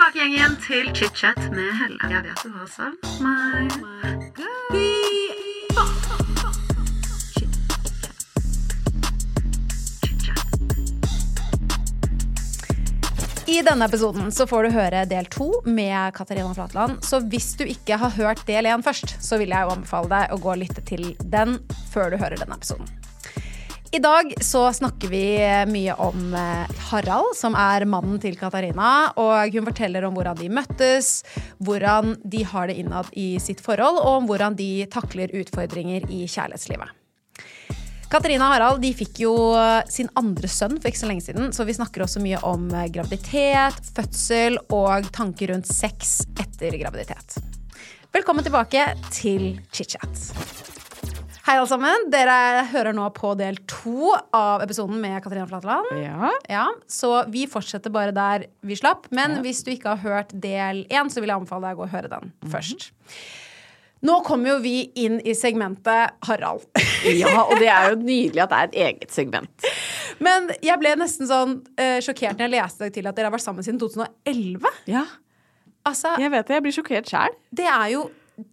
tilbake igjen, til chit-chat med Helle. Jeg vet du har savnet meg. I denne episoden så får du høre del to med Katarina Flatland. Så hvis du ikke har hørt del én først, så vil jeg jo anbefale deg å gå og lytte til den før du hører denne episoden. I dag så snakker vi mye om eh, Harald, som er mannen til Katarina. Og hun forteller om hvordan de møttes, hvordan de har det innad i sitt forhold, og om hvordan de takler utfordringer i kjærlighetslivet. Katarina og Harald de fikk jo sin andre sønn for ikke så lenge siden, så vi snakker også mye om eh, graviditet, fødsel og tanker rundt sex etter graviditet. Velkommen tilbake til chit-chat. Hei, alle sammen. Dere hører nå på del to av episoden med Katarina Flatland. Ja. Ja, så vi fortsetter bare der vi slapp. Men hvis du ikke har hørt del én, så vil jeg anbefale deg å gå og høre den først. Nå kommer jo vi inn i segmentet Harald. ja, og det er jo nydelig at det er et eget segment. Men jeg ble nesten sånn uh, sjokkert når jeg leste til at dere har vært sammen siden 2011. Ja, Altså, jeg vet det. Jeg blir sjokkert sjæl. det er jo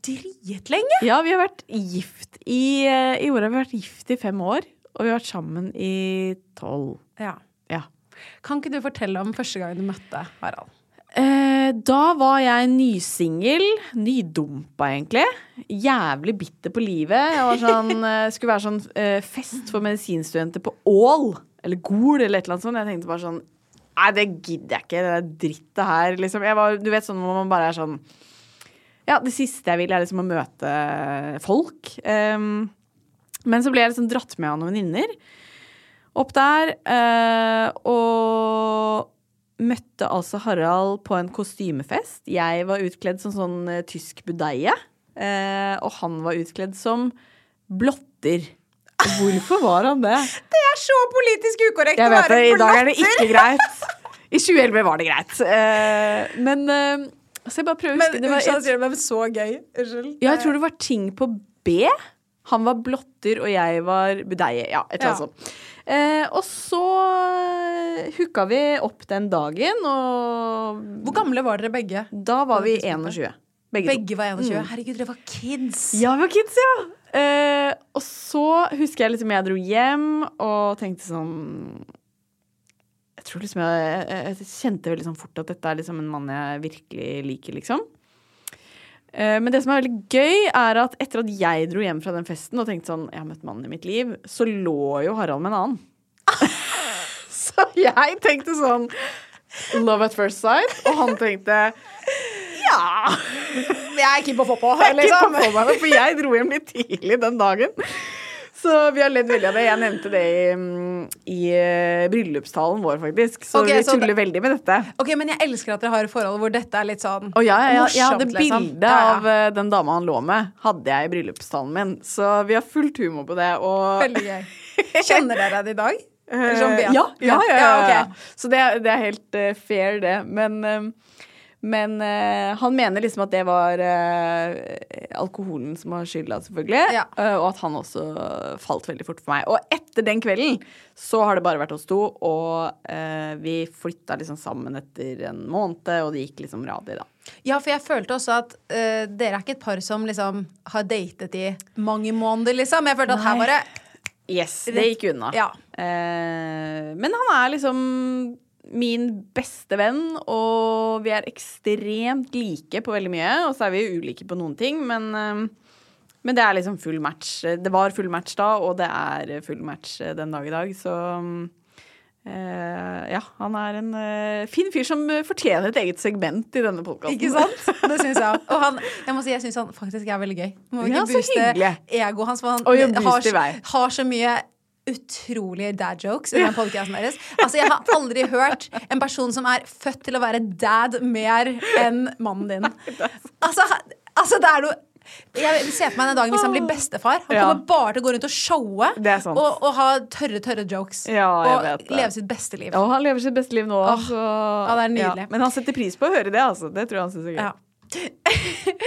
dritlenge. Ja, vi har vært gift i eh, I år har vi vært gift i fem år, og vi har vært sammen i tolv. Ja. Ja. Kan ikke du fortelle om første gang du møtte Harald? Eh, da var jeg nysingel. Nydumpa, egentlig. Jævlig bitter på livet. Jeg var sånn, eh, skulle være sånn eh, fest for medisinstudenter på Ål. Eller Gol, eller et eller annet sånt. Jeg tenkte bare sånn Nei, det gidder jeg ikke. Det der drittet her, liksom. Jeg var, du vet sånn hvor man bare er sånn Ja, det siste jeg vil, er liksom å møte folk. Um, men så ble jeg liksom dratt med av noen venninner opp der. Uh, og møtte altså Harald på en kostymefest. Jeg var utkledd som sånn uh, tysk budeie. Uh, og han var utkledd som blotter. Hvorfor var han det? Det er så politisk ukorrekt Jeg vet det, I dag er det ikke greit. I 2011 var det greit. Men eh, Så jeg bare prøver å Men huske det var unnskyld, et- det, men så gøy. Unnskyld. ja, jeg tror det var ting på B. Han var blotter, og jeg var budeie. Ja, et eller annet sånt. Eh, og så eh, hooka vi opp den dagen, og Hvor gamle var dere begge? da var vi På det tidspunktet? 21. Begge. Begge var 21. Mm. Herregud, dere var kids. Ja, vi var kids, ja! Eh, og så husker jeg liksom jeg dro hjem og tenkte sånn tror liksom jeg, jeg, kjente veldig sånn fort at dette er liksom en mann jeg virkelig liker, liksom. Eh, men det som er veldig gøy, er at etter at jeg dro hjem fra den festen og tenkte sånn Jeg har møtt mannen i mitt liv, så lå jo Harald med en annen. så jeg tenkte sånn Love at first sight. Og han tenkte ja. Jeg er keen på å få på. Jeg er Liksom. på meg, for jeg dro hjem litt tidlig den dagen. Så vi har ledd veldig av det. Jeg nevnte det i, mm, i eh, bryllupstalen vår, faktisk. Så okay, vi så tuller det- veldig med dette. Ok, Men jeg elsker at dere har et forhold hvor dette er litt sånn oh, ja, jeg, jeg hadde morsomt, liksom. bilde Ja, ja. av eh, den dama han lå med, hadde jeg i bryllupstalen min. Så vi har fullt humor på det. Og Veldig gøy. Kjenner dere det i dag? Eh, ja, ja, ja, ja, ja. Så det, det er helt uh, fair, det. Men, men uh, han mener liksom at det var uh, alkoholen som var skylda, selvfølgelig. Ja. Uh, og at han også falt veldig fort for meg. Og etter den kvelden så har det bare vært oss to, og vi flytta liksom sammen etter en måned, og det gikk liksom radig, da. Ja, for jeg følte også at dere er ikke et par som liksom har datet i mange måneder, liksom. Jeg følte at her Nei. var det Yes, det gikk unna. Ja. Men han er liksom min beste venn, og vi er ekstremt like på veldig mye. Og så er vi ulike på noen ting, men, eh, men det er liksom full match. Det var full match da, og det er full match eh, den dag i dag, så eh, ja, han er en eh, fin fyr som fortjener et eget segment i denne podkasten. Ikke sant? Det syns jeg. Og han, jeg må si, jeg syns han faktisk er veldig gøy. Må vi Ja, ikke så booste egoet hans, for han har, har så mye utrolige dad jokes i den podcasten deres. Altså, jeg har aldri hørt en person som er født til å være dad mer enn mannen din. Altså, altså det er noe jeg ser for meg den dagen hvis han blir bestefar. Han Ja. kommer bare til å gå rundt og showe og, og ha tørre, tørre jokes. Ja, og leve sitt beste liv. Og han lever sitt beste liv nå. Oh. så, ja, det er nydelig. Men han setter pris på å høre det, altså. Det tror jeg han syns er gøy.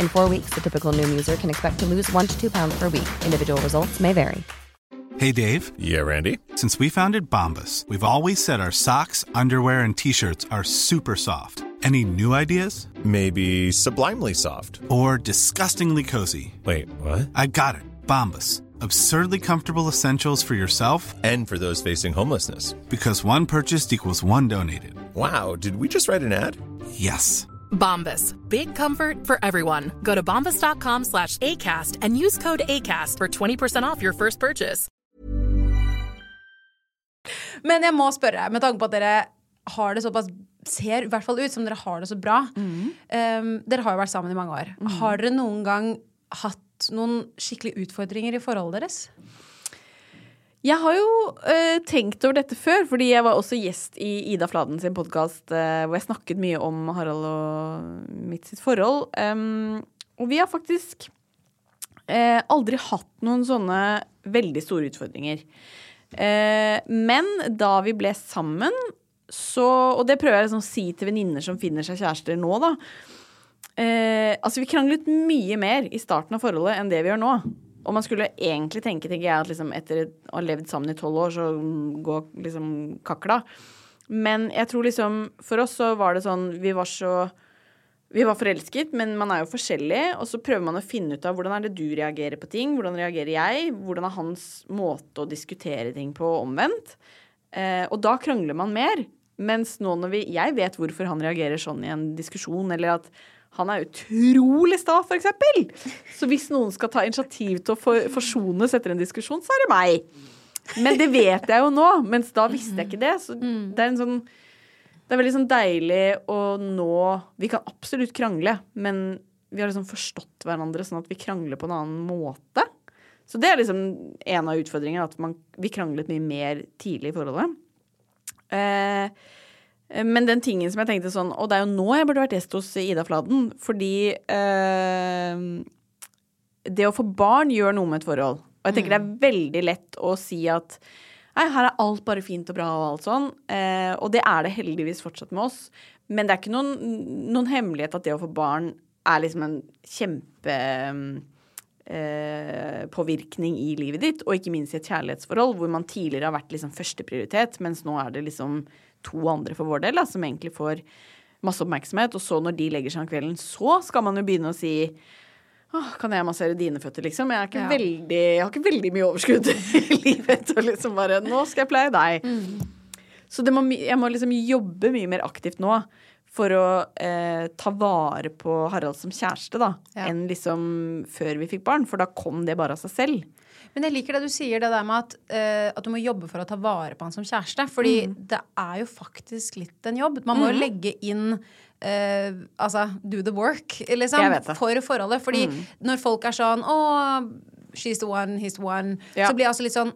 In four weeks, the typical Noom user can expect to lose one to two pounds per week. Individual results may vary. Hey Dave, Yeah, Randy. since we founded Bombus, we've always said our socks, underwear, and t shirts are super soft. Any new ideas? Maybe sublimely soft. Or disgustingly cozy? Wait, what? I got it. Bombus. Absurdly comfortable essentials for yourself And for those facing homelessness. because one purchased equals one donated. Wow, did we just write an ad? Yes. Bombas. Big comfort for everyone. Go to bombas.com slash ACAST and use code ACAST for 20% off your first purchase. Men jeg må spørre, med tanke på at dere har det såpass ser i hvert fall ut som dere har det så bra. Um, dere har jo vært sammen i mange år. Har dere noen gang hatt noen skikkelige utfordringer i forholdet deres? Jeg har jo eh, tenkt over dette før, fordi jeg var også gjest i Ida Fladen sin podkast hvor jeg snakket mye om Harald og mitt sitt forhold. Um, og vi har faktisk eh, aldri hatt noen sånne veldig store utfordringer. Uh, men da vi ble sammen, så Og det prøver jeg liksom å si til venninner som finner seg kjærester nå, da. Uh, altså, vi kranglet mye mer i starten av forholdet enn det vi gjør nå. Og man skulle egentlig tenke, tenker jeg, at liksom etter å ha levd sammen i tolv år, så går liksom kakla. Men jeg tror liksom For oss så var det sånn Vi var så Vi var forelsket, men man er jo forskjellig. Og så prøver man å finne ut av hvordan er det du reagerer på ting. Hvordan reagerer jeg? Hvordan er hans måte å diskutere ting på omvendt? Eh, og da krangler man mer. Mens nå når vi Jeg vet hvorfor han reagerer sånn i en diskusjon, eller at han er utrolig sta, eksempel. Så hvis noen skal ta initiativ til å for, forsones etter en diskusjon, så er det meg. Men det vet jeg jo nå, mens da visste jeg ikke det. Så det er en sånn Det er veldig sånn deilig å nå Vi kan absolutt krangle, men vi har liksom forstått hverandre sånn at vi krangler på en annen måte. Så det er liksom en av utfordringene, at man, vi kranglet mye mer tidlig i forholdet. Eh, men den tingen som jeg tenkte sånn Og det er jo nå jeg burde vært gjest hos Ida Fladen. Fordi eh, det å få barn gjør noe med et forhold. Og jeg tenker det er veldig lett å si at Nei, her er alt bare fint og bra og alt sånn. Eh, og det er det heldigvis fortsatt med oss. Men det er ikke noen, noen hemmelighet at det å få barn er liksom en kjempe eh, påvirkning i livet ditt, og ikke minst i et kjærlighetsforhold hvor man tidligere har vært liksom førsteprioritet, mens nå er det liksom to andre for vår del da, som egentlig får masse oppmerksomhet. Og så når de legger seg om kvelden, så skal man jo begynne å si Åh, kan jeg massere dine føtter, liksom? Jeg, ikke Ja. veldig, jeg har ikke veldig mye overskudd i livet til å liksom bare Nå skal jeg pleie deg. Så det må, jeg må liksom jobbe mye mer aktivt nå for å eh, ta vare på Harald som kjæreste, da, Ja. enn liksom før vi fikk barn. For da kom det bare av seg selv. Men jeg liker det du sier, det der med at, eh, at du må jobbe for å ta vare på han som kjæreste. Fordi Mm. det er jo faktisk litt en jobb. Man må jo legge inn eh, Altså do the work, liksom. Mm. For forholdet. Fordi når folk er sånn Å, she's the one, he's the one. Ja. Så blir jeg altså litt sånn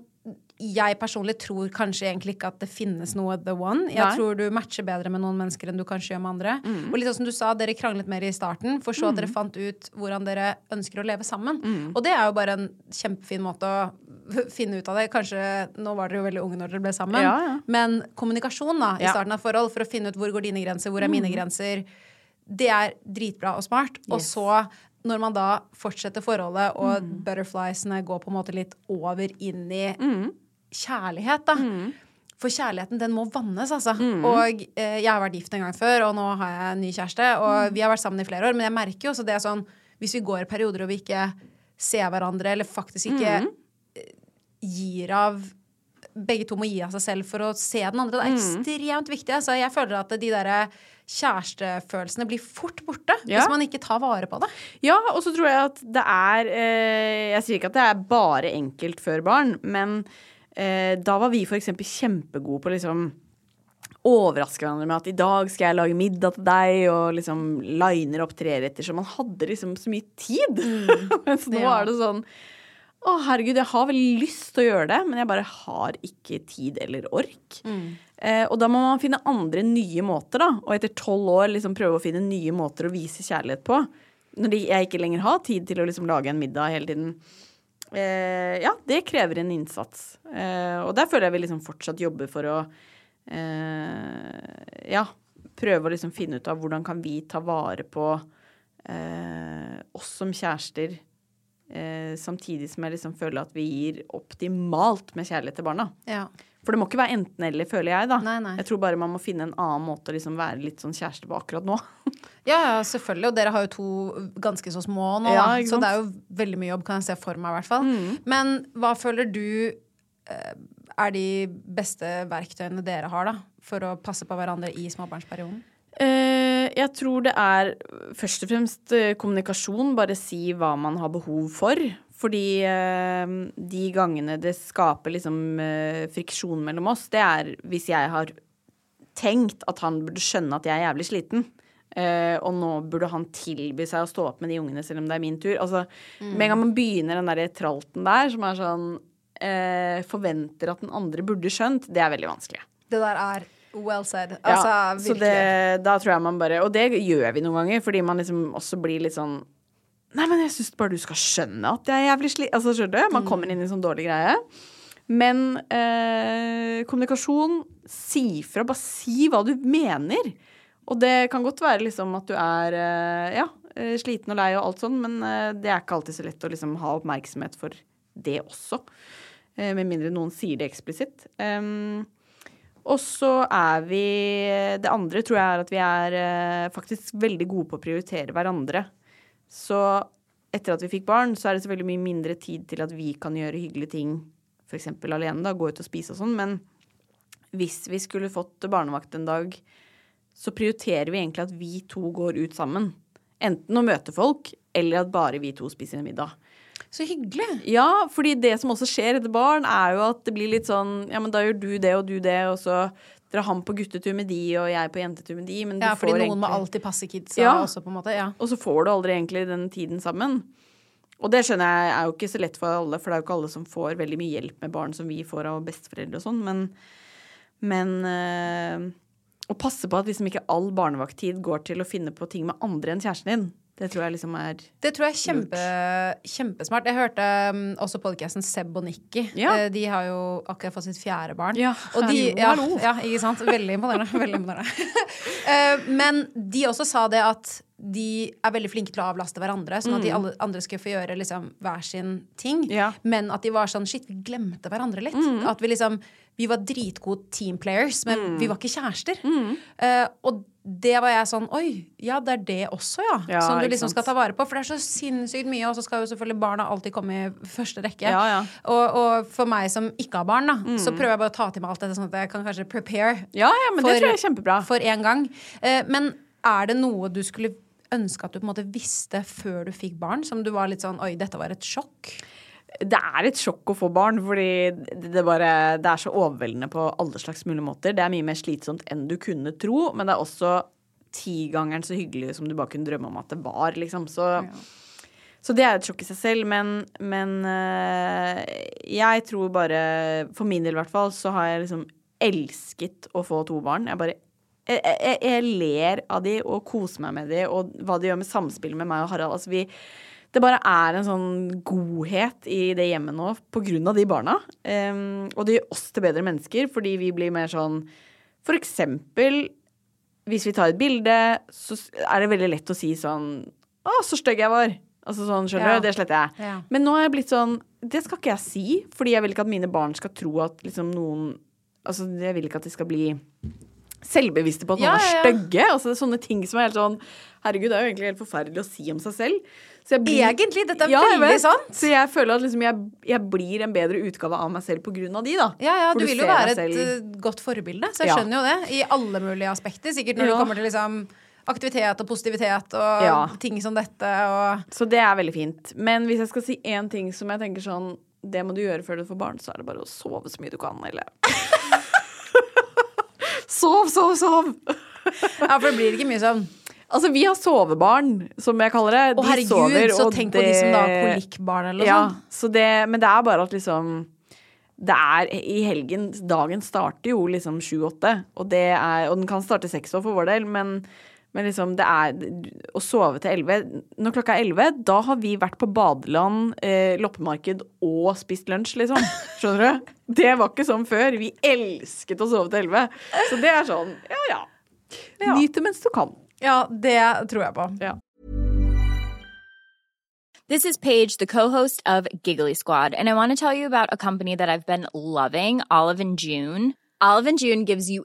jeg personlig tror kanskje egentlig ikke at det finnes noe the one. Jeg Nei. tror du matcher bedre med noen mennesker enn du kanskje gjør med andre. Og litt sånn som du sa, dere kranglet mer i starten, for så at dere fant ut hvordan dere ønsker å leve sammen. Og det er jo bare en kjempefin måte å finne ut av det. Kanskje Nå var dere jo veldig unge når dere ble sammen, Ja, ja. men kommunikasjon da, i Ja. starten av forhold for å finne ut hvor går dine grenser, hvor er mine grenser, det er dritbra og smart. Og så når man da fortsetter forholdet, og butterfliesene går på en måte litt over inn i kjærlighet, da. For kjærligheten, den må vannes, altså. Og eh, jeg har vært gift en gang før, og nå har jeg en ny kjæreste. Og vi har vært sammen i flere år, men jeg merker jo også det er sånn Hvis vi går i perioder og vi ikke ser hverandre, eller faktisk ikke mm. gir av begge to må gi av seg selv for å se den andre. Det er ekstremt viktig. Altså. Jeg føler at de der kjærestefølelsene blir fort borte Ja. hvis man ikke tar vare på det. Ja, og så tror jeg at det er eh, Jeg sier ikke at det er bare enkelt før barn, men eh, da var vi eksempel kjempegode på liksom overraske hverandre med at i dag skal jeg lage middag til deg, og liksom liner opp treretter. Så man hadde liksom så mye tid. Mens nå Ja. er det sånn å, herregud, jeg har veldig lyst til å gjøre det, men jeg bare har ikke tid eller ork. Eh, og da må man finne andre nye måter, da. Og etter tolv år liksom prøve å finne nye måter å vise kjærlighet på. Når jeg ikke lenger har tid til å liksom lage en middag hele tiden. Eh, ja, det krever en innsats. Eh, og der føler jeg vi liksom fortsatt jobber for å eh, ja, prøve å liksom finne ut av hvordan kan vi ta vare på eh, oss som kjærester, eh, samtidig som jeg liksom føler at vi gir optimalt med kjærlighet til barna. Ja. For det må ikke være enten-eller, føler jeg, da. Nei, nei. Jeg tror bare man må finne en annen måte å liksom være litt sånn kjæreste på akkurat nå. Ja, ja, selvfølgelig. Og dere har jo to ganske så små nå, Ja, så det er jo veldig mye jobb, kan jeg se for meg, i hvert fall. Men hva føler du eh, er de beste verktøyene dere har, da? For å passe på hverandre i småbarnsperioden? Eh, jeg tror det er først og fremst eh, kommunikasjon. Bare si hva man har behov for. Fordi eh, de gangene det skaper liksom eh, friksjon mellom oss, det er hvis jeg har tenkt at han burde skjønne at jeg er jævlig sliten. Uh, og nå burde han tilby seg å stå opp med de ungene selv om det er min tur. Altså, Med en gang man begynner den der tralten der, som er sånn uh, Forventer at den andre burde skjønt, det er veldig vanskelig. Det der er well said. Altså, Ja, så det, da tror jeg man bare Og det gjør vi noen ganger, fordi man liksom også blir litt sånn Nei, men jeg syns bare du skal skjønne at jeg er jævlig sli... Altså, skjønner du? Man kommer inn i en sånn dårlig greie. Men eh, kommunikasjon Si fra. Bare si hva du mener. Og det kan godt være liksom at du er eh, ja, eh, sliten og lei og alt sånn, men eh, det er ikke alltid så lett å liksom ha oppmerksomhet for det også. Eh, med mindre noen sier det eksplisitt. Um, og så er vi Det andre tror jeg er at vi er eh, faktisk veldig gode på å prioritere hverandre. Så etter at vi fikk barn, så er det selvfølgelig mye mindre tid til at vi kan gjøre hyggelige ting, f.eks. alene, da, gå ut og spise og sånn. Men hvis vi skulle fått barnevakt en dag, så prioriterer vi egentlig at vi to går ut sammen. Enten å møte folk, eller at bare vi to spiser en middag. Så hyggelig. Ja, fordi det som også skjer etter barn, er jo at det blir litt sånn Ja, men da gjør du det og du det, og så drar han på guttetur med de, og jeg på jentetur med de. Men Ja, fordi noen noen må alltid passe kidsa Ja. også, på en måte. Ja. Og så får du aldri egentlig den tiden sammen. Og det skjønner jeg er jo ikke så lett for alle, for det er jo ikke alle som får veldig mye hjelp med barn som vi får av besteforeldre og sånn, men, men øh, å passe på at liksom ikke all barnevakttid går til å finne på ting med andre enn kjæresten din, det tror jeg liksom er Det tror jeg er kjempe, kjempesmart. Jeg hørte um, også podkasten Seb og Nikki. Ja. Eh, de har jo akkurat fått sitt fjerde barn. Ja, og de, ja, ja, ikke sant? Veldig imponerende. Veldig imponerende. uh, men de også sa det at de er veldig flinke til å avlaste hverandre, sånn at de alle andre skulle få gjøre liksom hver sin ting. Mm. Ja. Mm. Men at de var sånn Shit, vi glemte hverandre litt. At vi liksom Vi var dritgode team players, men Mm. vi var ikke kjærester. Eh, og det var jeg sånn Oi, ja, det er det også, ja. Ja, som du liksom sant. skal ta vare på. For det er så sinnssykt mye, og så skal jo selvfølgelig barna alltid komme i første rekke. Ja, ja. Og, og for meg som ikke har barn, da, Mm. så prøver jeg bare å ta til meg alt dette, sånn at jeg kan kanskje prepare Ja, ja, men det tror jeg er kjempebra. for en gang. Uh, men er det noe du skulle ønske at du på en måte visste før du fikk barn, som du var litt sånn Oi, dette var et sjokk? Det er et sjokk å få barn, fordi det, bare, det er så overveldende på alle slags mulige måter. Det er mye mer slitsomt enn du kunne tro, men det er også tigangeren så hyggelig som du bare kunne drømme om at det var, liksom. Så, Så det er et sjokk i seg selv, men, men eh, jeg tror bare For min del i hvert fall, så har jeg liksom elsket å få to barn. Jeg bare jeg, jeg, jeg ler av de og koser meg med de, og hva de gjør med samspillet med meg og Harald. Altså vi, det bare er en sånn godhet i det hjemmet nå på grunn av de barna. Um, og det gjør oss til bedre mennesker, fordi vi blir mer sånn For eksempel hvis vi tar et bilde, så er det veldig lett å si sånn Å, så stygg jeg var. Altså sånn, skjønner Ja. du? Det sletter jeg. Ja. Men nå har jeg blitt sånn Det skal ikke jeg si, fordi jeg vil ikke at mine barn skal tro at liksom noen Altså, jeg vil ikke at de skal bli selvbevisste på at Ja, noen er ja, ja. stygge. Altså, er sånne ting som er helt sånn Herregud, det er jo egentlig helt forferdelig å si om seg selv. Så jeg Egentlig, dette er Ja, veldig sant. Så jeg føler at liksom jeg, jeg blir en bedre utgave av meg selv på grunn av de, da. Ja, ja, du, du vil jo være et eh, godt forbilde, så jeg Ja. skjønner jo det. I alle mulige aspekter. Sikkert når Ja. det kommer til liksom aktivitet og positivitet og Ja. ting som dette og Så det er veldig fint. Men hvis jeg skal si én ting som jeg tenker sånn Det må du gjøre før du får barn, så er det bare å sove så mye du kan, eller Sov, sov, sov! Ja, for det blir ikke mye søvn. Altså, vi har sovebarn, som jeg kaller det. Å herregud, sover, så og tenk på de som da har kolikkbarn eller noe Ja, sånt. så det, men det er bare at liksom det er i helgen Dagen starter jo liksom sju-åtte, og, det og den kan starte seks år for vår del, men, men liksom det er Å sove til elleve Når klokka er elleve, da har vi vært på badeland, eh, loppemarked og spist lunsj, liksom. Skjønner du? Det var ikke sånn før. Vi elsket å sove til elleve. Så det er sånn, ja ja. Nyt det mens du kan. Ja, det tror jeg på. Ja. This is Paige, the co-host of Giggly Squad, and I want to tell you about a company that I've been loving, Olive and June. Olive and June gives you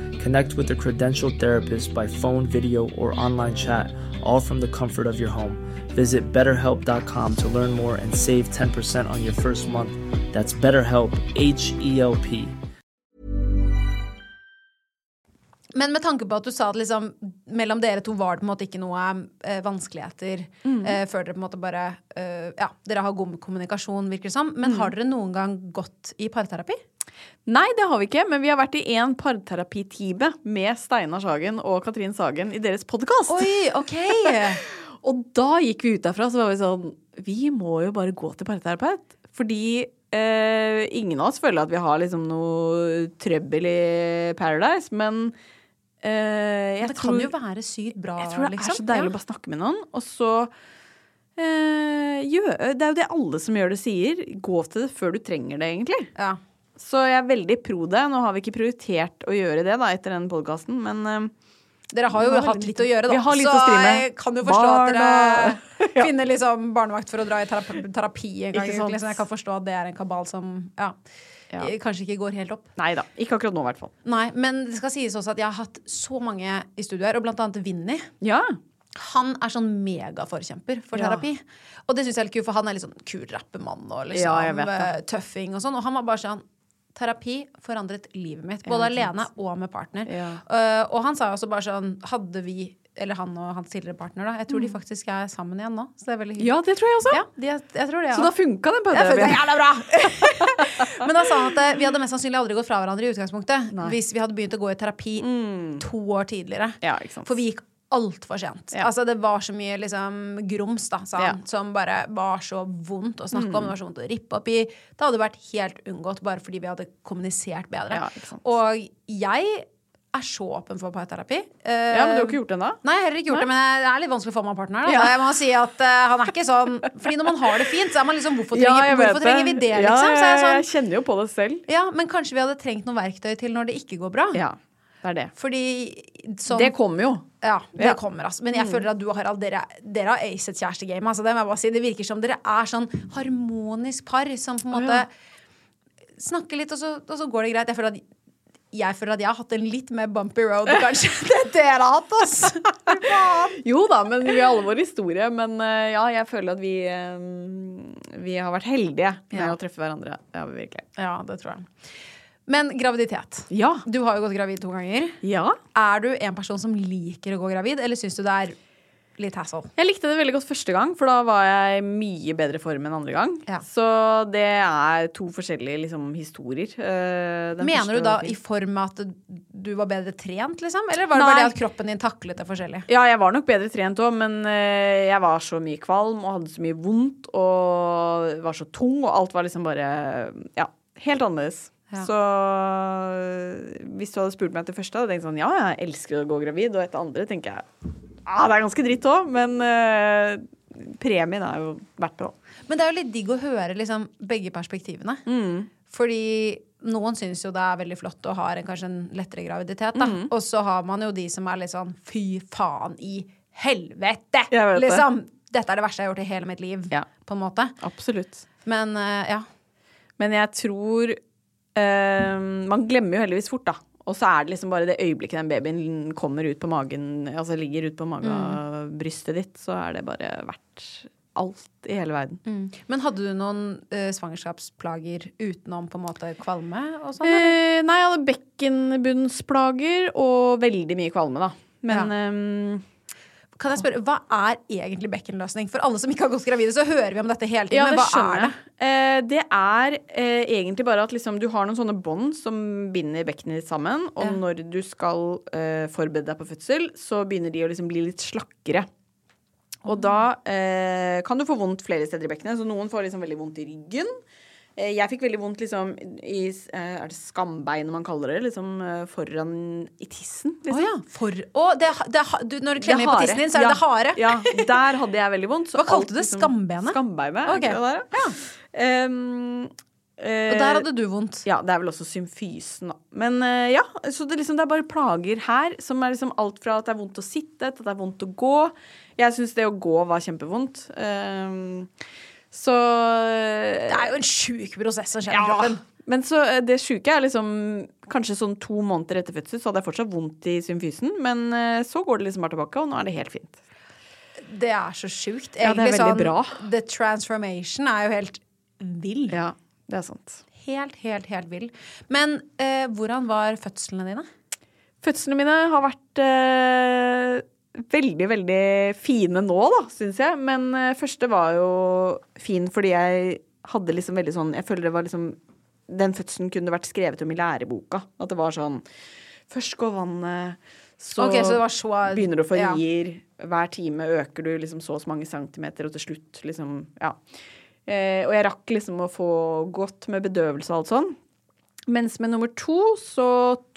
Connect with a credentialed therapist by phone, video, or online chat, all from the comfort of your home. Visit betterhelp.com to learn more and save 10% on your first month. That's BetterHelp, H E L P. Men med tanke på at du sa at liksom, mellom dere to var det på en måte ikke noe eh, vanskeligheter Mm. eh, før dere på en måte bare eh, Ja, dere har god kommunikasjon, virker det som. Men Mm. har dere noen gang gått i parterapi? Nei, det har vi ikke, men vi har vært i én parterapitime med Steinar Sagen og Katrin Sagen i deres podkast. Oi, ok! og da gikk vi ut derfra, så var vi sånn Vi må jo bare gå til parterapeut. Fordi eh, ingen av oss føler at vi har liksom noe trøbbel i Paradise, men eh, jeg det tror, kan jo være sykt bra, Jeg tror det liksom. er så deilig å bare snakke med noen, og så eh, gjør, Det er jo det alle som gjør det, sier. Gå til det før du trenger det, egentlig. Ja. Så jeg er veldig pro det. Nå har vi ikke prioritert å gjøre det da, etter den podkasten, men eh, Dere har jo har hatt litt å gjøre, da. Vi har litt så å stri med. jeg kan jo forstå at dere finner liksom barnevakt for å dra i terapi, terapi en gang. Liksom. Jeg kan forstå at det er en kabal som ja, Ja. kanskje ikke går helt opp. Nei da. Ikke akkurat nå, i hvert fall. Nei, men det skal sies også at jeg har hatt så mange i studio her, og blant annet Vinni. Ja. Han er sånn megaforkjemper for terapi. Og det syns jeg er litt kult, for han er litt sånn kul rappemann og liksom eh, tøffing og sånn. Og han var bare sånn Terapi forandret livet mitt, både Ja, alene og med partner. Ja. Uh, og han sa også bare sånn Hadde vi, eller han og hans tidligere partner, da Jeg tror de Mm. faktisk er sammen igjen nå. Så det er veldig hyggelig. Ja, det tror jeg også. Ja, de, jeg tror det, ja. Så da funka den Det funka det bra! Men da sa han at eh, vi hadde mest sannsynlig aldri gått fra hverandre i utgangspunktet hvis vi hadde begynt å gå i terapi to år tidligere. Ja. For vi gikk altfor sent. Ja. Altså, det var så mye liksom, grums da, sa han, Ja. som bare var så vondt å snakke om. Det var så vondt å rippe opp i. Det hadde vært helt unngått bare fordi vi hadde kommunisert bedre. Ja. Og jeg er så åpen for parterapi. Uh, Ja, men du har ikke gjort det ennå? Nei, jeg har ikke gjort det, men det er litt vanskelig å få meg en partner. Da. Ja. Jeg må si at uh, han er ikke sånn Fordi når man har det fint, så er man liksom Hvorfor trenger, ja, hvorfor trenger vi det, liksom? Ja, jeg, sånn jeg kjenner jo på det selv. Ja, men kanskje vi hadde trengt noen verktøy til når det ikke går bra? Ja, det er det. Fordi sånn Det kommer jo. Ja, det Ja. kommer, altså. Men jeg føler at du og Harald, dere, dere har acet kjærestegame. Altså, det må jeg bare si. Det virker som dere er sånn harmonisk par som på en måte snakker litt, og så, og så går det greit. Jeg føler at jeg føler at jeg har hatt en litt mer bumpy road kanskje det dere har hatt, ass. Jo da, men vi har alle vår historie. Men eh, ja, jeg føler at vi eh, Vi har vært heldige med Ja. å treffe hverandre. Vi virkelig. Ja, det tror jeg. Men graviditet. Ja. Du har jo gått gravid to ganger. Ja. Er du en person som liker å gå gravid, eller syns du det er litt hassle? Jeg likte det veldig godt første gang, for da var jeg i mye bedre form enn andre gang. Ja. Så det er to forskjellige liksom, historier. Eh, den Mener du da i form av at du var bedre trent, liksom? Eller var det Nei. bare det at kroppen din taklet det forskjellig? Ja, jeg var nok bedre trent òg, men eh, jeg var så mye kvalm og hadde så mye vondt og var så tung, og alt var liksom bare Ja, helt annerledes. Ja. Så eh, hvis du hadde spurt meg etter første, hadde jeg tenkt sånn Ja, jeg elsker å gå gravid, og etter andre tenker jeg Ja, det er ganske dritt òg, men uh, premien er jo verdt det. Men det er jo litt digg å høre liksom, begge perspektivene. Mm. Fordi noen syns jo det er veldig flott og har en, kanskje en lettere graviditet. Mm. Og så har man jo de som er litt sånn fy faen i helvete! Liksom! det. Dette er det verste jeg har gjort i hele mitt liv. Ja. På en måte. Absolutt. Men uh, ja. Men jeg tror Man glemmer jo heldigvis fort, da. Og så er det liksom bare det øyeblikket den babyen kommer ut på magen, altså ligger ut på magebrystet ditt, så er det bare verdt alt i hele verden. Men hadde du noen eh, svangerskapsplager utenom på en måte kvalme og sånn? Eh, nei, jeg hadde bekkenbunnsplager og veldig mye kvalme, da. Men ehm, Kan jeg spørre, Hva er egentlig bekkenløsning? For alle som ikke har gått gravide, så hører vi om dette hele tiden. ja, men det hva skjønner er det? Eh, det er eh, egentlig bare at liksom, du har noen sånne bånd som binder bekkenet ditt sammen, og Ja. når du skal eh, forberede deg på fødsel, så begynner de å liksom bli litt slakkere. Og da eh, kan du få vondt flere steder i bekkenet. Så noen får liksom veldig vondt i ryggen. Eh, jeg fikk veldig vondt liksom i eh, Er det skambeinet man kaller det? Liksom eh, foran i tissen. Å oh, ja. For, å, det, det, du, når du klemmer på tissen din, så er det Ja. det harde. Ja, der hadde jeg veldig vondt. så Hva kalte alt du det? Skambeinet? Skambeinet. er Ok. det ja. Um, uh, Og der hadde du vondt. Ja, det er vel også symfysen, da. Men uh, ja, så det, liksom, det er bare plager her, som er liksom alt fra at det er vondt å sitte, til at det er vondt å gå. Jeg syns det å gå var kjempevondt. Ehm, så Det er jo en sjuk prosess som skjer i kroppen. Men så eh, det sjuke er liksom Kanskje sånn to måneder etter fødsel så hadde jeg fortsatt vondt i symfysen, men eh, så går det liksom bare tilbake, og nå er det helt fint. Det er så sjukt. Ja, det er veldig sånn, bra. The transformation er jo helt vill. Ja, det er sant. Helt, helt, helt vill. Men eh, hvordan var fødslene dine? Fødslene mine har vært eh, veldig, veldig fine nå, da, syns jeg. Men eh, første var jo fin fordi jeg hadde liksom veldig sånn Jeg føler det var liksom Den fødselen kunne vært skrevet om i læreboka. At det var sånn Først går vannet, så, okay, så så begynner du å få ja. Hver time øker du liksom så og så mange centimeter, og til slutt liksom Ja. Eh, og jeg rakk liksom å få godt med bedøvelse og alt sånn. Mens med nummer to så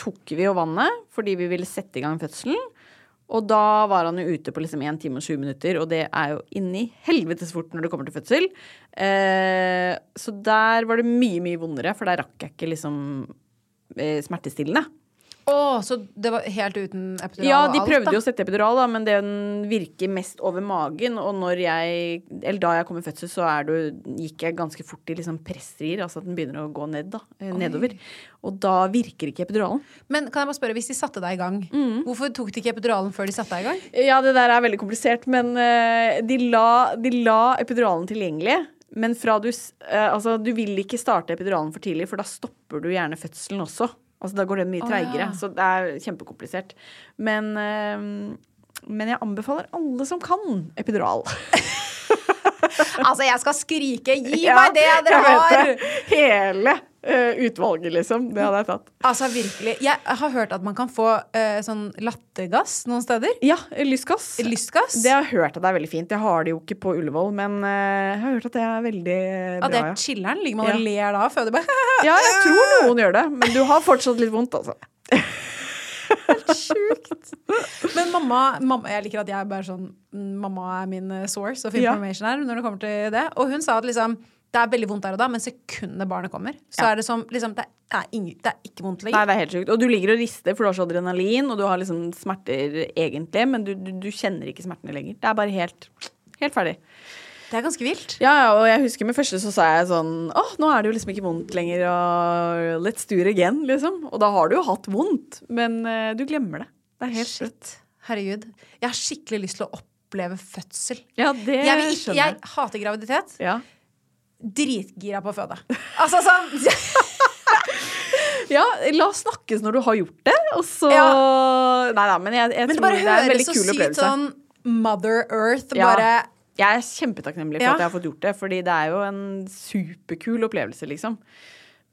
tok vi jo vannet fordi vi ville sette i gang fødselen. Og da var han jo ute på liksom 1 time og 20 minutter, og det er jo inni helvetes fort når det kommer til fødsel. Eh, så der var det mye, mye vondere, for der rakk jeg ikke liksom eh, smertestillende. Å, så det var helt uten epidural Ja, de alt, prøvde da? jo å sette epidural, da, men den virker mest over magen. Og når jeg, eller da jeg kom i fødsel, så det, gikk jeg ganske fort i liksom pressrier. Altså at den begynner å gå ned, da. eh, Nedover. Og da virker ikke epiduralen. Men kan jeg bare spørre, hvis de satte deg i gang, hvorfor tok de ikke epiduralen før de satte deg i gang? Ja, det der er veldig komplisert, men eh, de, la, de la epiduralen tilgjengelig. Men du eh, Altså, du vil ikke starte epiduralen for tidlig, for da stopper du gjerne fødselen også. Altså, da går den mye treigere. treigere. ja. Så det er kjempekomplisert. Men eh, men jeg anbefaler alle som kan, epidural. Altså, jeg skal skrike! Gi Ja, meg det dere har! det. Hele utvalget, liksom. Det hadde jeg tatt. Altså, virkelig. Jeg har hørt at man kan få uh, sånn lattergass noen steder. Ja, lystgass. Lystgass? Det har jeg hørt at det er veldig fint. Jeg har det jo ikke på Ullevål, men uh, jeg har hørt at det er veldig bra. Ja, det er ja. chiller'n. Ligger man og Ja. ler da og føder bare Ja, jeg tror noen gjør det, men du har fortsatt litt vondt, altså. Men mamma, mamma Jeg liker at jeg er bare sånn mm, Mamma er min eh, source of Ja. information her når det kommer til det. Og hun sa at liksom det er veldig vondt der og da, men sekundet barnet kommer, så Ja. er det som liksom, det, er ingen, det er ikke vondt lenger. Nei, det er helt sjukt. Og du ligger og rister, for du har så adrenalin, og du har liksom smerter egentlig, men du, du, du kjenner ikke smertene lenger. Det er bare helt, helt ferdig. Det er ganske vilt. Ja, ja, og jeg husker med første så sa jeg sånn Åh, nå er det jo liksom ikke vondt lenger, og let's do it again, liksom. Og da har du jo hatt vondt, men uh, du glemmer det. Det er helt slutt. Herregud. Jeg har skikkelig lyst til å oppleve fødsel. Ja, det Jeg, ikke, skjønner jeg hater graviditet. Ja. Dritgira på å føde. Altså sånn ja, la oss snakkes når du har gjort det, og så Ja. Nei da, men jeg, jeg Men tror det, det er en høres veldig så kul sykt opplevelse. sånn Mother Earth. Ja. Bare Jeg er kjempetakknemlig for Ja. at jeg har fått gjort det, fordi det er jo en superkul opplevelse, liksom.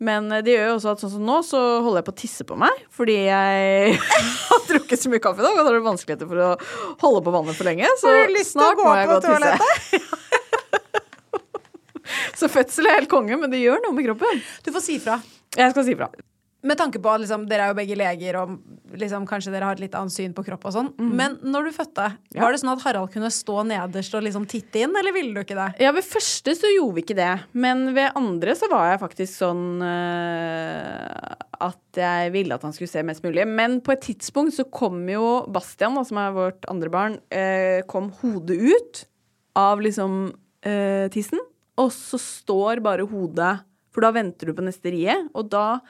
Men eh, det gjør jo også at sånn som nå, så holder jeg på å tisse på meg. Fordi jeg har drukket så mye kaffe i dag, og da er det vanskeligheter for å holde på vannet for lenge. Så Har snart må jeg gå og tisse. så fødsel er helt konge, men det gjør noe med kroppen. Du får si fra. Jeg skal si fra. Med tanke på at liksom, dere er jo begge leger, og liksom, kanskje dere har et litt annet syn på kropp og sånn. Men når du fødte, Ja. var det sånn at Harald kunne stå nederst og liksom titte inn, eller ville du ikke det? Ja, ved første så gjorde vi ikke det. Men ved andre så var jeg faktisk sånn eh, at jeg ville at han skulle se mest mulig. Men på et tidspunkt så kom jo Bastian, da, som er vårt andre barn, eh, kom hodet ut av liksom eh, tissen. Og så står bare hodet For da venter du på neste rie, og da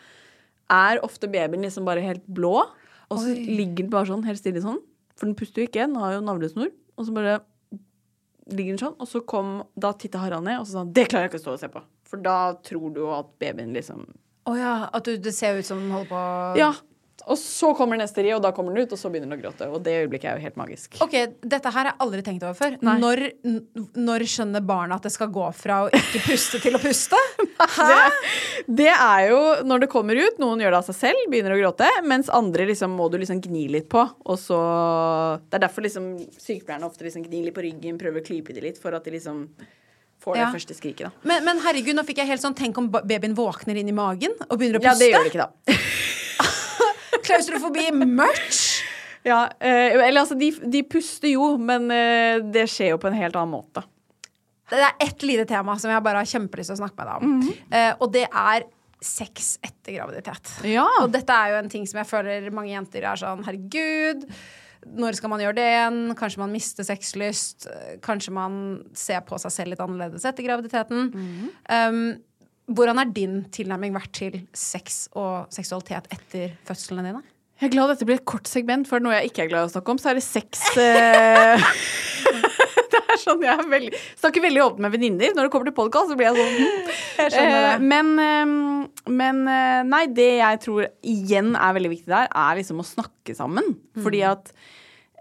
er ofte babyen liksom bare helt blå. Og så Oi. ligger den bare sånn, helt stille sånn. For den puster jo ikke, den har jo navlesnor. Og så bare ligger den sånn, og så kom Da titta Harald ned, og så sa han det klarer jeg ikke å stå og se på. For da tror du jo at babyen liksom Å ja, at du, det ser ut som den holder på Ja. Og så kommer neste ri, og da kommer den ut, og så begynner den å gråte. Og det øyeblikket er jo helt magisk. Ok, dette her har jeg aldri tenkt over før. Når, når skjønner barna at det skal gå fra å ikke puste til å puste? Det, det er jo når det kommer ut. Noen gjør det av seg selv, begynner å gråte. Mens andre liksom må du liksom gni litt på. Og så Det er derfor liksom sykepleierne ofte liksom gnir litt på ryggen, prøver å klype de litt, for at de liksom får det første skriket, da. Men, men herregud, nå fikk jeg helt sånn Tenk om babyen våkner inn i magen og begynner å puste? Ja, det gjør det ikke, da. Klaustrofobi merch! Ja, eh, eller altså, de, de puster jo, men eh, det skjer jo på en helt annen måte. Det er ett lite tema som jeg bare har kjempelyst til å snakke med deg om. Mhm. Eh, og det er sex etter graviditet. Ja. Og dette er jo en ting som jeg føler mange jenter er sånn Herregud, når skal man gjøre det igjen? Kanskje man mister sexlyst? Kanskje man ser på seg selv litt annerledes etter graviditeten? Mhm. um, hvordan er din tilnærming vært til sex og seksualitet etter fødslene dine? Jeg er glad dette blir et kort segment, for noe jeg ikke er glad i å snakke om, så er det sex eh, Det er sånn jeg er veldig, snakker veldig åpent med venninner. Når det kommer til podkast, så blir jeg sånn hm. Jeg skjønner. Eh, men, eh, men eh, nei, det jeg tror igjen er veldig viktig der, er liksom å snakke sammen. Fordi at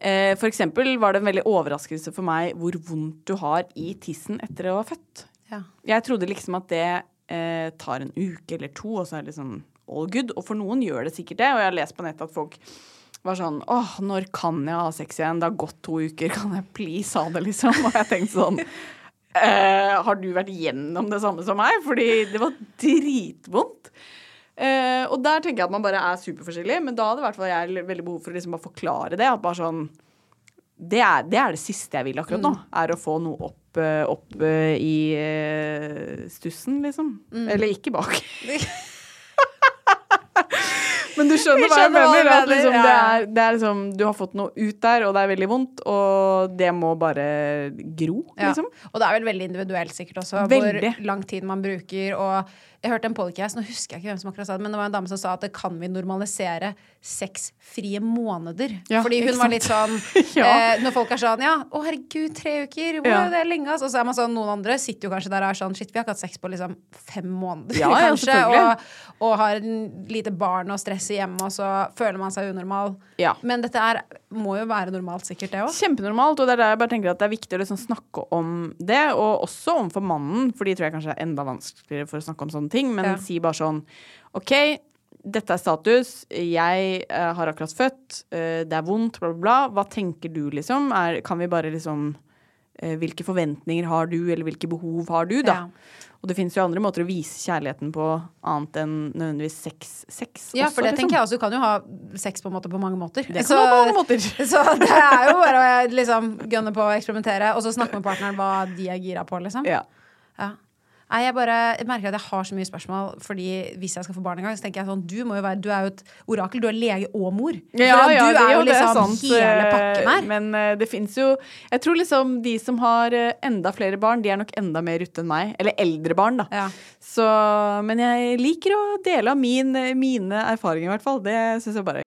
for eksempel var det en veldig overraskelse for meg hvor vondt du har i tissen etter å ha født. Ja. Jeg trodde liksom at det eh, tar en uke eller to, og så er det liksom all good. Og for noen gjør det sikkert det, og jeg har lest på nettet at folk var sånn åh, når kan jeg ha sex igjen? Det har gått to uker, kan jeg please ha det, liksom? Og jeg tenkte sånn eh, Har du vært gjennom det samme som meg? Fordi det var dritvondt. Eh, og der tenker jeg at man bare er superforskjellig, men da hadde i hvert fall jeg veldig behov for å liksom bare forklare det. At bare sånn det er, det er det siste jeg vil akkurat nå. Er å få noe opp, opp eh, i eh, stussen, liksom. Eller ikke bak. Men du skjønner skjønner hva jeg mener. hva mener, liksom, ja. det, er, det er liksom, du har fått noe ut der, og det er veldig vondt, og det må bare gro, Ja. liksom. Og det er vel veldig individuelt sikkert også, Veldig. hvor lang tid man bruker. Og jeg hørte en podcast, nå husker jeg ikke hvem som akkurat sa det, men det var en dame som sa at det kan vi normalisere sexfrie måneder. Ja, Fordi hun var litt sånn Ja. eh, Når folk er sånn ja, å herregud, tre uker, wow, Ja. det er lenge. Og så er man sånn, noen andre sitter jo kanskje der og er sånn shit, vi har ikke hatt sex på liksom fem måneder, kanskje. og, og har en lite barn og stress i hjemmet, og så føler man seg unormal. Ja. Men dette er, må jo være normalt, sikkert, det òg. Kjempenormalt, og det er der jeg bare tenker at det er viktig å liksom snakke om det, og også overfor mannen, for de tror jeg kanskje er enda vanskeligere for å snakke om sånne ting, men si bare sånn OK, dette er status, jeg eh, har akkurat født, eh, det er vondt, bla, bla, bla. Hva tenker du, liksom? Er, kan vi bare liksom eh, Hvilke forventninger har du, eller hvilke behov har du, da? Ja. Og det fins jo andre måter å vise kjærligheten på, annet enn nødvendigvis sex. sex Ja, også, for det liksom. tenker jeg også. Du kan jo ha sex på, en måte, på mange måter. Det kan være på mange måter. Så det er jo bare å liksom gønne på å eksperimentere, og så snakke med partneren hva de er gira på, liksom. Ja. Ja. Nei, jeg bare jeg merker at jeg har så mye spørsmål, fordi hvis jeg skal få barn en gang, så tenker jeg sånn Du, må jo være, du er jo et orakel. Du er lege og mor. Ja, For ja, du det, er jo liksom er sant. hele eh, pakken her. Men eh, det fins jo Jeg tror liksom de som har eh, enda flere barn, de er nok enda mer ute enn meg. Eller eldre barn, da. Ja. Så, men jeg liker å dele av min, mine erfaringer, i hvert fall. Det syns jeg bare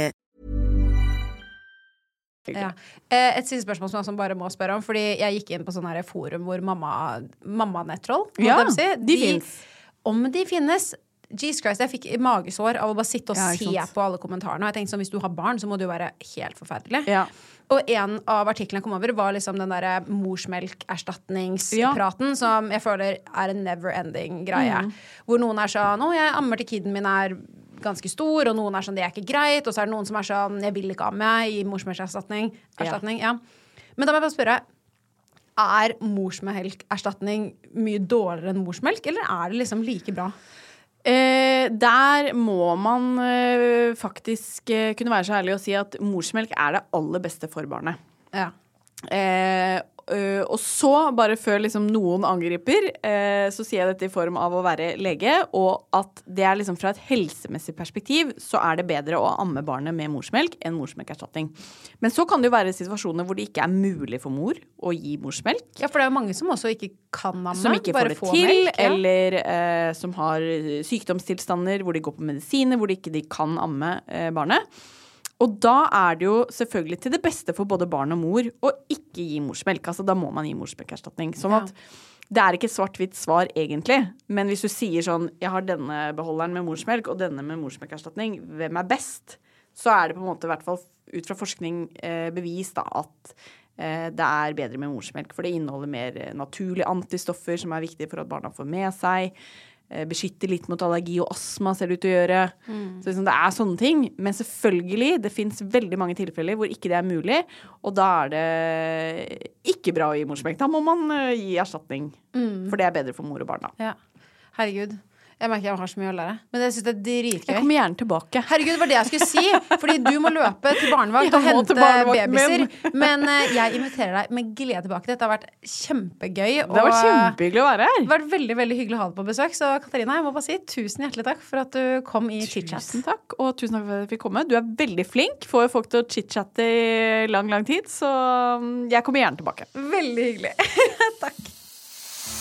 Ja. Eh, Et siste spørsmål som jeg bare må spørre om. Fordi jeg gikk inn på sånn her forum hvor mamma Mamma-nettroll mamma Ja, si. de finnes. Om de finnes Jesus Christ, jeg fikk magesår av å bare sitte og Ja, se på alle kommentarene. Og jeg tenkte sånn, Hvis du har barn, så må det jo være helt forferdelig. Ja. Og en av artiklene jeg kom over, var liksom den derre morsmelkerstatningspraten, som jeg føler er en never ending greie. Mm. Hvor noen er sånn 'Å, jeg ammer til kiden min er ganske stor', og noen er sånn 'Det er ikke greit', og så er det noen som er sånn 'Jeg vil ikke amme i morsmelkerstatning'. Erstatning, ja. Men da må jeg bare spørre er morsmelkerstatning mye dårligere enn morsmelk, eller er det liksom like bra? Eh, der må man eh, faktisk eh, kunne være så ærlig og si at morsmelk er det aller beste for barnet. Ja. Ø, og så, bare før liksom noen angriper, uh, så sier jeg dette i form av å være lege, og at det er liksom fra et helsemessig perspektiv så er det bedre å amme barnet med morsmelk enn morsmelkerstatning. Men så kan det jo være situasjoner hvor det ikke er mulig for mor å gi morsmelk. Ja, for det er jo mange som også ikke kan amme. Som ikke får det til, melk, ja. eller uh, som har sykdomstilstander hvor de går på medisiner, hvor de ikke de kan amme barnet. Og da er det jo selvfølgelig til det beste for både barn og mor å ikke gi morsmelk. Altså da må man gi morsmelkerstatning. Sånn at det er ikke svart-hvitt svar egentlig, men hvis du sier sånn Jeg har denne beholderen med morsmelk og denne med morsmelkerstatning, hvem er best? Så er det på en måte, i hvert fall ut fra forskning, eh, bevist da, at eh, det er bedre med morsmelk. For det inneholder mer eh, naturlige antistoffer som er viktige for at barna får med seg. Eh, beskytter litt mot allergi og astma, ser det ut til å gjøre. Så liksom, det er sånne ting. Men selvfølgelig, det fins veldig mange tilfeller hvor ikke det er mulig. Og da er det ikke bra å gi morsmelk. Da må man eh, gi erstatning. For det er bedre for mor og barn, da. Ja. Herregud. Jeg merker jeg har så mye å lære. Men jeg syns det er dritgøy. Jeg kommer gjerne tilbake. Herregud, det var det jeg skulle si! Fordi du må løpe til barnevakt og hente babyer. Men eh, jeg inviterer deg med glede tilbake. Dette har vært kjempegøy. Det har vært kjempehyggelig å være her. Det har vært veldig veldig hyggelig å ha deg på besøk. Så Katarina, jeg må bare si tusen hjertelig takk for at du kom i chit-chat. Tusen takk, og tusen takk for at jeg fikk komme. Du er veldig flink. Får folk til å chit-chatte i lang, lang tid. Så mm, jeg kommer gjerne tilbake. Veldig hyggelig. takk.